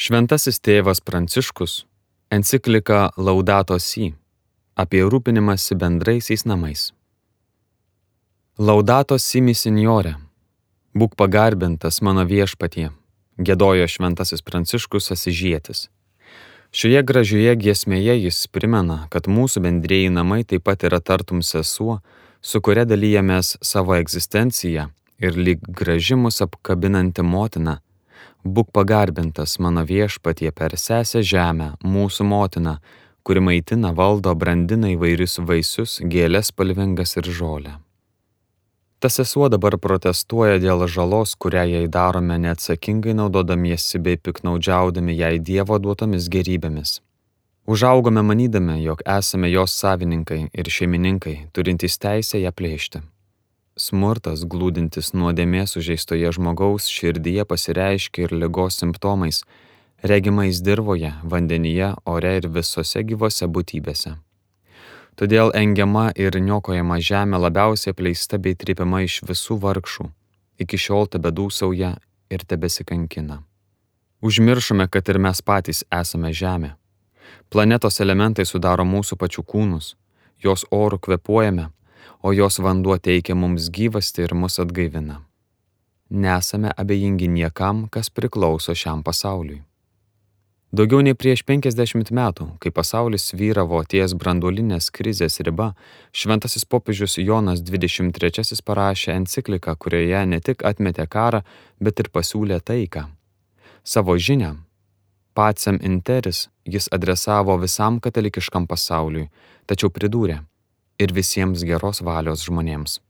Šventasis tėvas Pranciškus enciklika Laudato Si apie rūpinimąsi bendraisiais namais. Laudato Si signore, būk pagarbintas mano viešpatie, gėdojo šventasis Pranciškus Asižėtis. Šioje gražioje giesmėje jis primena, kad mūsų bendrėjai namai taip pat yra tartum sesuo, su kuria dalyjamės savo egzistenciją ir lyg gražimus apkabinanti motina Būk pagarbintas mano viešpatie per sesę žemę, mūsų motiną, kuri maitina, valdo, brandina įvairius vaisius, gėlės spalvingas ir žolę. Tas sesuo dabar protestuoja dėl žalos, kurią jai darome neatsakingai naudodamiesi bei piknaudžiaudami jai Dievo duotomis gerybėmis. Užaugome manydami, jog esame jos savininkai ir šeimininkai, turintys teisę ją plėšti. Smurtas, glūdintis nuodėmės sužeistoje žmogaus širdyje pasireiškia ir lygos simptomais, regimais dirboje, vandenyje, ore ir visose gyvose būtybėse. Todėl engiama ir niokojama žemė labiausiai apleista bei trypiama iš visų vargšų, iki šiol tebedūsauja ir tebesikankina. Užmiršome, kad ir mes patys esame žemė. Planetos elementai sudaro mūsų pačių kūnus, jos orų kvepuojame, o jos vanduo teikia mums gyvasti ir mus atgaivina. Nesame abejingi niekam, kas priklauso šiam pasauliui. Daugiau nei prieš 50 metų, kai pasaulis vyravo ties branduolinės krizės riba, šventasis popiežius Jonas XXIII parašė encikliką, kurioje ne tik atmetė karą, bet ir pasiūlė taiką. Savo žinią, Pacem Interis, jis adresavo visam katalikiškam pasauliui, tačiau pridūrė, ir visiems geros valios žmonėms.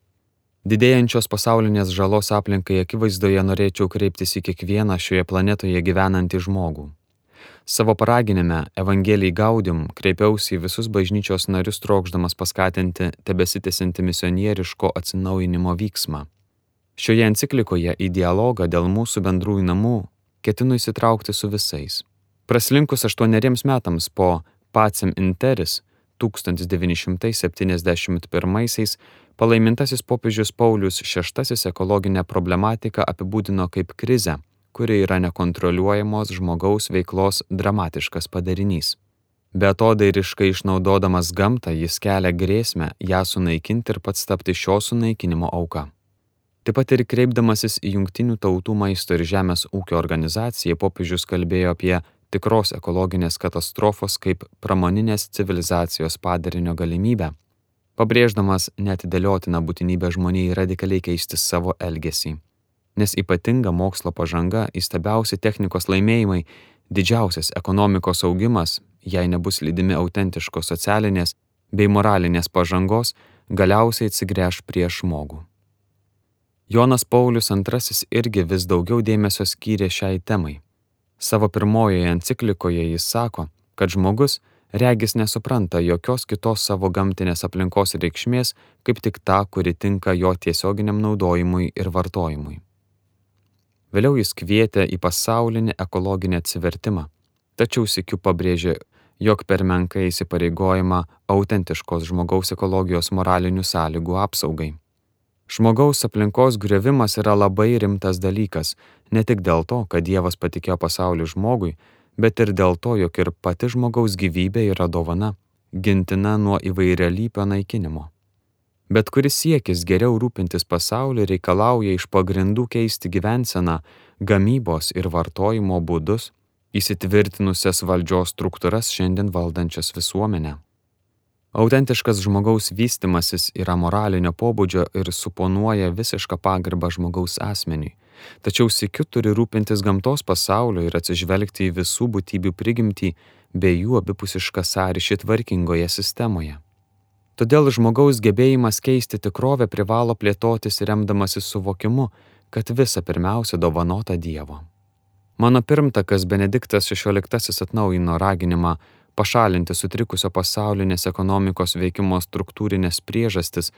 Didėjančios pasaulinės žalos aplinkai akivaizdoje norėčiau kreiptis į kiekvieną šioje planetoje gyvenantį žmogų. Savo paraginime Evangelijai Gaudim kreipiausi į visus bažnyčios narius trokšdamas paskatinti tebesitėsinti misionieriško atsinaujinimo vyksmą. Šioje enciklikoje į dialogą dėl mūsų bendrųjų namų ketinu įsitraukti su visais. Praslinkus aštuoneriems metams po Pacem Interis 1971-aisiais palaimintasis popiežius Paulius VI ekologinę problematiką apibūdino kaip krizę, kuri yra nekontroliuojamos žmogaus veiklos dramatiškas padarinys. Be to dairiškai išnaudodamas gamtą jis kelia grėsmę ją sunaikinti ir pats tapti šio sunaikinimo auka. Taip pat ir kreipdamasis į Junktinių tautų maisto ir žemės ūkio organizaciją popiežius kalbėjo apie tikros ekologinės katastrofos kaip pramoninės civilizacijos padarinio galimybę, pabrėždamas netidėliotiną būtinybę žmonijai radikaliai keisti savo elgesį. Nes ypatinga mokslo pažanga, įstabiausi technikos laimėjimai, didžiausias ekonomikos augimas, jei nebus lydimi autentiškos socialinės bei moralinės pažangos, galiausiai atsigręš prieš žmogų. Jonas Paulius II irgi vis daugiau dėmesio skyrė šiai temai Savo pirmojoje enciklikoje jis sako, kad žmogus regis nesupranta jokios kitos savo gamtinės aplinkos reikšmės, kaip tik tą, kuri tinka jo tiesioginiam naudojimui ir vartojimui. Vėliau jis kvietė į pasaulinį ekologinį atsivertimą, tačiau sikiu pabrėžė, jog per menkai įsipareigojama autentiškos žmogaus ekologijos moralinių sąlygų apsaugai. Žmogaus aplinkos grėvimas yra labai rimtas dalykas, ne tik dėl to, kad Dievas patikėjo pasaulį žmogui, bet ir dėl to, jog ir pati žmogaus gyvybė yra dovana, gintina nuo įvairialypio naikinimo. Bet kuris siekis geriau rūpintis pasaulį reikalauja iš pagrindų keisti gyvenseną, gamybos ir vartojimo būdus, įsitvirtinusias valdžios struktūras šiandien valdančias visuomenę. Autentiškas žmogaus vystimasis yra moralinio pobūdžio ir suponuoja visišką pagarbą žmogaus asmeniui, tačiau sikiu turi rūpintis gamtos pasaulio ir atsižvelgti į visų būtybių prigimtį bei jų abipusišką sąryšį tvarkingoje sistemoje. Todėl žmogaus gebėjimas keisti tikrovę privalo plėtotis remdamasis suvokimu, kad visa pirmiausia dovanota Dievo. Mano pirmtakas Benediktas XVI atnaujino raginimą pašalinti sutrikusio pasaulinės ekonomikos veikimo struktūrinės priežastis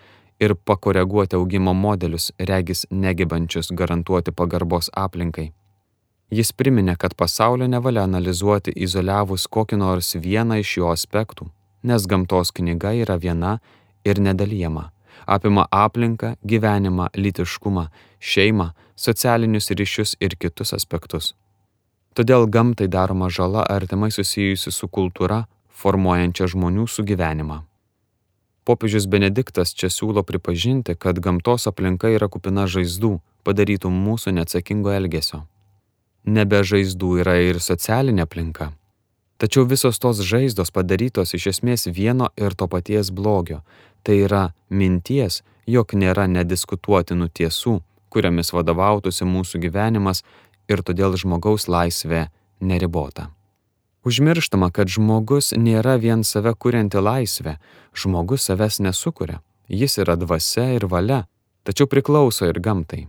ir pakoreguoti augimo modelius, regis negebančius garantuoti pagarbos aplinkai. Jis priminė, kad pasaulio nevalia analizuoti izoliavus kokį nors vieną iš jo aspektų, nes gamtos knyga yra viena ir nedalyjama, apima aplinką, gyvenimą, lytiškumą, šeimą, socialinius ryšius ir kitus aspektus. Todėl gamtai daroma žala artimai susijusi su kultūra, formuojančia žmonių sugyvenimą. Popiežius Benediktas čia siūlo pripažinti, kad gamtos aplinka yra kupina žaizdų, padarytų mūsų neatsakingo elgesio. Nebe žaizdų yra ir socialinė aplinka. Tačiau visos tos žaizdos padarytos iš esmės vieno ir to paties blogio, tai yra minties, jog nėra nediskutuotinų tiesų, kuriamis vadovautųsi mūsų gyvenimas ir todėl žmogaus laisvė neribota. Užmirštama, kad žmogus nėra vien save kurianti laisvė, žmogus savęs nesukuria, jis yra dvasia ir valia, tačiau priklauso ir gamtai.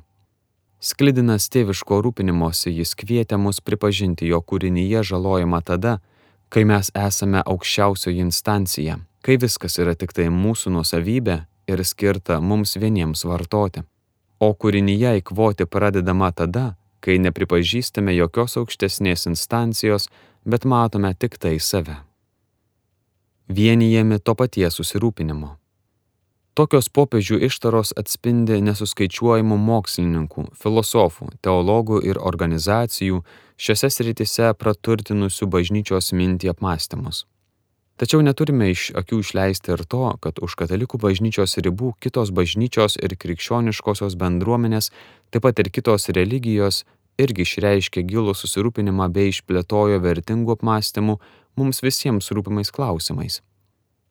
Sklidinas tėviško rūpinimosi jis kvietė mus pripažinti jo kūrinyje žalojimą tada, kai mes esame aukščiausioji instancija, kai viskas yra tik tai mūsų nuosavybė ir skirta mums vieniems vartoti. O kūrinyje įkvoti pradedama tada, kai nepripažįstame jokios aukštesnės instancijos, bet matome tik tai save. Vienijami to paties susirūpinimo. Tokios popiežių ištaros atspindi nesuskaičiuojamų mokslininkų, filosofų, teologų ir organizacijų šiose sritise praturtinusių bažnyčios mintį apmąstymus. Tačiau neturime iš akių išleisti ir to, kad už katalikų bažnyčios ribų kitos bažnyčios ir krikščioniškosios bendruomenės, taip pat ir kitos religijos irgi išreiškė gilų susirūpinimą bei išplėtojo vertingų apmąstymų mums visiems rūpimais klausimais.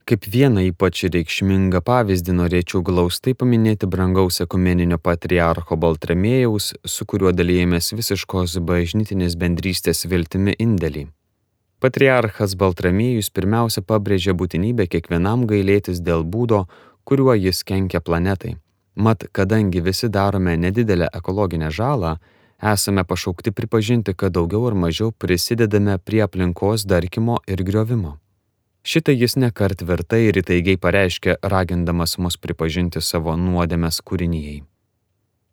Kaip vieną ypač reikšmingą pavyzdį norėčiau glaustai paminėti brangaus ekumeninio patriarcho Baltramėjaus, su kuriuo dalyjėmės visiškos bažnytinės bendrystės viltimi indėlį. Patriarchas Baltramėjus pirmiausia pabrėžė būtinybę kiekvienam gailėtis dėl būdo, kuriuo jis kenkia planetai. Mat, kadangi visi darome nedidelę ekologinę žalą, esame pašaukti pripažinti, kad daugiau ar mažiau prisidedame prie aplinkos darkimo ir griovimo. Šitai jis nekart tvirtai ir įtaigiai pareiškė, ragindamas mus pripažinti savo nuodėmės kūrinyjei.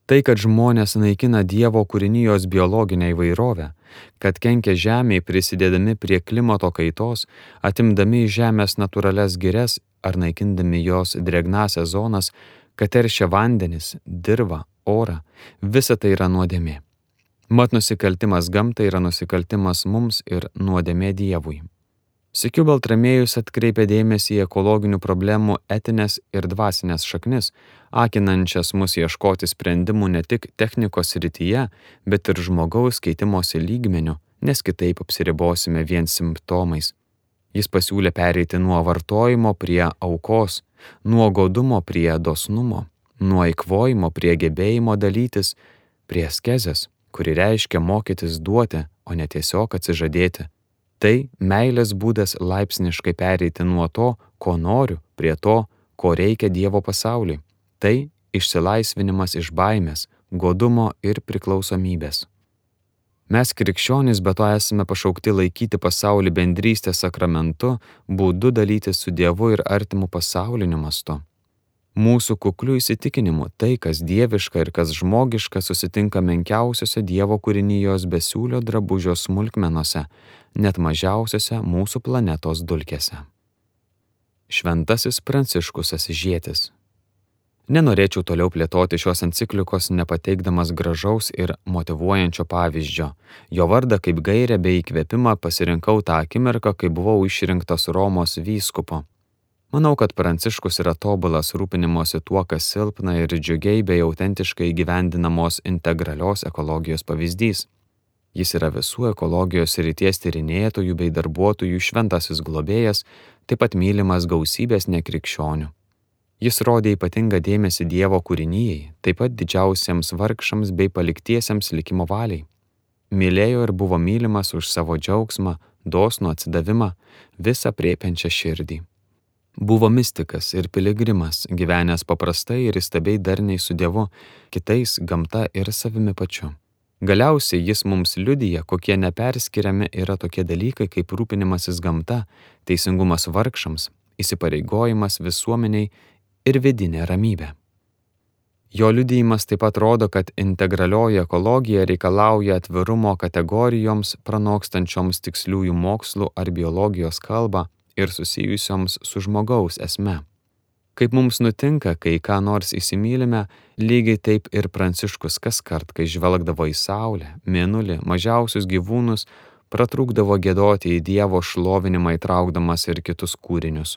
Tai, kad žmonės naikina Dievo kūrinijos biologinę įvairovę, kad kenkia žemiai prisidėdami prie klimato kaitos, atimdami iš žemės natūrales girias ar naikindami jos dregnasias zonas, kad teršia vandenis, dirba, orą, visa tai yra nuodėmė. Mat nusikaltimas gamtai yra nusikaltimas mums ir nuodėmė Dievui. Sikiu Baltramėjus atkreipia dėmesį į ekologinių problemų etinės ir dvasinės šaknis, akinančias mus ieškoti sprendimų ne tik technikos rytyje, bet ir žmogaus keitimosi lygmenių, nes kitaip apsiribosime vien simptomais. Jis pasiūlė pereiti nuo vartojimo prie aukos, nuo godumo prie dosnumo, nuo įkvojimo prie gebėjimo dalytis, prie skezės, kuri reiškia mokytis duoti, o ne tiesiog atsižadėti Tai meilės būdas laipsniškai pereiti nuo to, ko noriu, prie to, ko reikia Dievo pasauliui. Tai išsilaisvinimas iš baimės, godumo ir priklausomybės. Mes krikščionys be to esame pašaukti laikyti pasaulį bendrystės sakramentu, būdu dalyti su Dievu ir artimu pasauliniu mastu. Mūsų kuklių įsitikinimu tai, kas dieviška ir kas žmogiška, susitinka menkiausiose Dievo kūrinijos besiūlio drabužio smulkmenose, net mažiausiose mūsų planetos dulkėse. Šventasis Pranciškus Asižėtis. Nenorėčiau toliau plėtoti šios enciklikos nepateikdamas gražaus ir motivuojančio pavyzdžio. Jo vardą kaip gairę bei įkvėpimą pasirinkau tą akimirką, kai buvau išrinktas Romos vyskupo. Manau, kad Pranciškus yra tobulas rūpinimosi tuo, kas silpna ir džiugiai bei autentiškai gyvendinamos integralios ekologijos pavyzdys. Jis yra visų ekologijos ryties tyrinėtojų bei darbuotojų šventasis globėjas, taip pat mylimas gausybės nekrikščionių. Jis rodė ypatingą dėmesį Dievo kūrinyjei, taip pat didžiausiems vargšams bei paliktiesiems likimo valiai. Mylėjo ir buvo mylimas už savo džiaugsmą, dosnų atsidavimą, visą priepiančią širdį. Buvo mistikas ir piligrimas, gyvenęs paprastai ir įstabiai darniai su Dievu, kitais gamta ir savimi pačiu. Galiausiai jis mums liudyja, kokie neperskiriami yra tokie dalykai kaip rūpinimasis gamta, teisingumas vargšams, įsipareigojimas visuomeniai ir vidinė ramybė. Jo liudijimas taip pat rodo, kad integralioji ekologija reikalauja atvirumo kategorijoms pranokstančioms tiksliųjų mokslų ar biologijos kalbą ir susijusioms su žmogaus esme. Kaip mums nutinka, kai ką nors įsimylime, lygiai taip ir Pranciškus kas kart, kai žvelgdavo į Saulę, Mėnulį, mažiausius gyvūnus, pratrūkdavo gėdoti į Dievo šlovinimą įtraukdamas ir kitus kūrinius.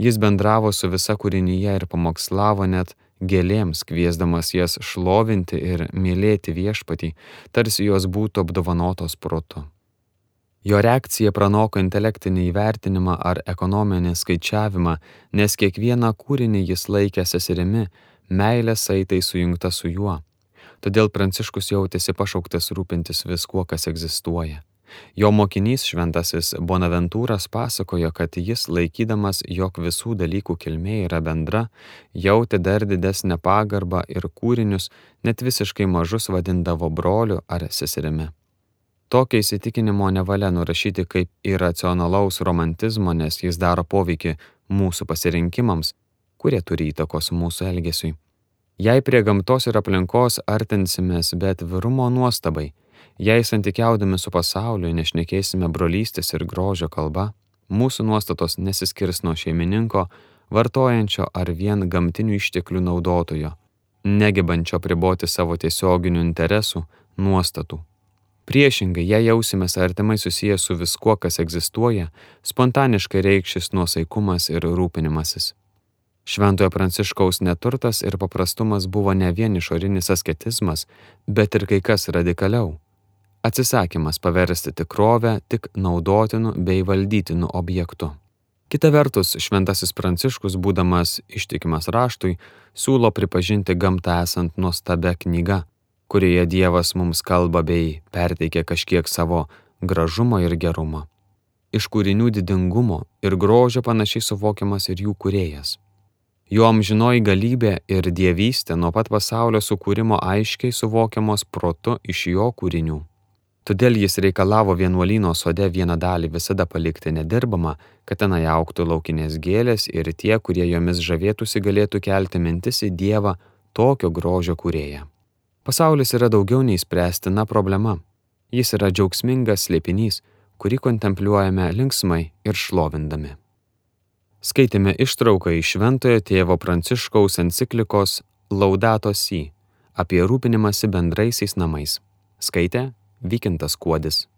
Jis bendravo su visa kūrinyje ir pamokslavo net gėlėms, kviesdamas jas šlovinti ir mylėti viešpatį, tarsi jos būtų apdovanotos protu. Jo reakcija pranoko intelektinį įvertinimą ar ekonominį skaičiavimą, nes kiekvieną kūrinį jis laikė seserimi, meilės saitai sujungta su juo. Todėl Pranciškus jautėsi pašauktas rūpintis viskuo, kas egzistuoja. Jo mokinys šventasis Bonaventūras pasakojo, kad jis laikydamas, jog visų dalykų kilmė yra bendra, jautė dar didesnę pagarbą ir kūrinius net visiškai mažus vadindavo broliu ar seserimi. Tokio įsitikinimo nevalia nurašyti kaip iracionalaus romantizmo, nes jis daro poveikį mūsų pasirinkimams, kurie turi įtakos mūsų elgesiui. Jei prie gamtos ir aplinkos artinsimės be atvirumo nuostabai, jei santykiaudami su pasauliu nešnekėsime brolystės ir grožio kalba, mūsų nuostatos nesiskirs nuo šeimininko, vartojančio ar vien gamtinių išteklių naudotojo, negebančio priboti savo tiesioginių interesų, nuostatų. Priešingai, jei jausimės artimai susijęs su viskuo, kas egzistuoja, spontaniškai reikšis nuosaikumas ir rūpinimasis. Šventojo Pranciškaus neturtas ir paprastumas buvo ne vien išorinis asketizmas, bet ir kai kas radikaliau - atsisakymas paversti tikrovę tik naudotinu bei valdytinu objektu. Kita vertus, Šventasis Pranciškus, būdamas ištikimas raštui, siūlo pripažinti gamtą esant nuostabia knyga, kurioje Dievas mums kalba bei perteikia kažkiek savo gražumo ir gerumo. Iš kūrinių didingumo ir grožio panašiai suvokiamas ir jų kurėjas. Jo amžinoji galybė ir dievystė nuo pat pasaulio sukūrimo aiškiai suvokiamos protu iš jo kūrinių. Todėl jis reikalavo vienuolyno sode vieną dalį visada palikti nedirbamą, kad tenai auktų laukinės gėlės ir tie, kurie jomis žavėtųsi, galėtų kelti mintis į Dievą tokio grožio kūrėją. Pasaulis yra daugiau nei spręstina problema. Jis yra džiaugsmingas slėpinys, kurį kontempliuojame linksmai ir šlovindami. Skaitėme ištrauką iš Šventojo tėvo Pranciškaus enciklikos Laudato Si apie rūpinimąsi bendraisiais namais. Skaitė Vykintas Kuodis.